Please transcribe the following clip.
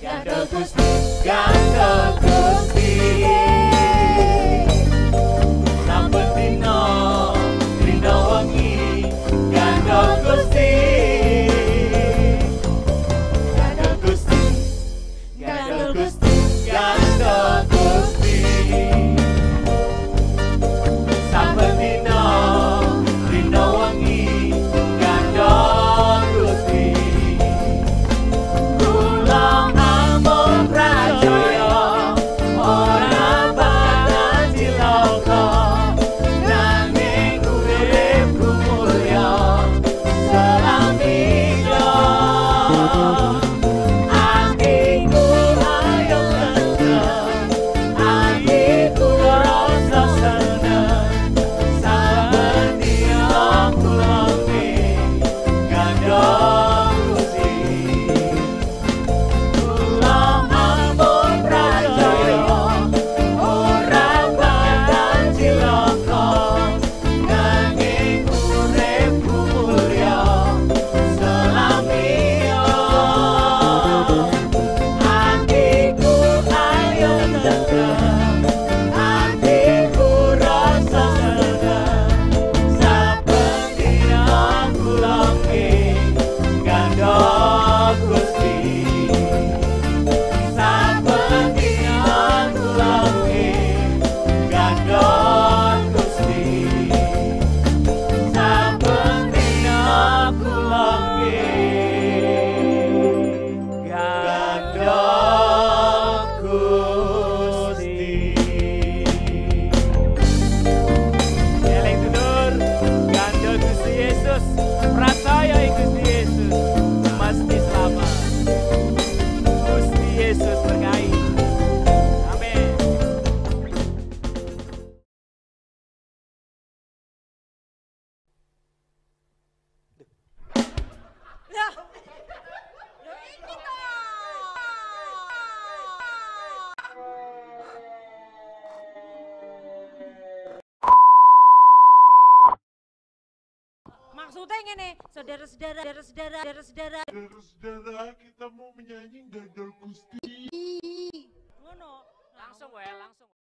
Gantel Gusti, Gantel Gusti. God. Oh. Jesús, porque Maksudnya ngene, saudara-saudara, saudara-saudara, saudara-saudara. Saudara-saudara, kita mau menyanyi gandol Gusti. Ngono. Langsung wae, langsung.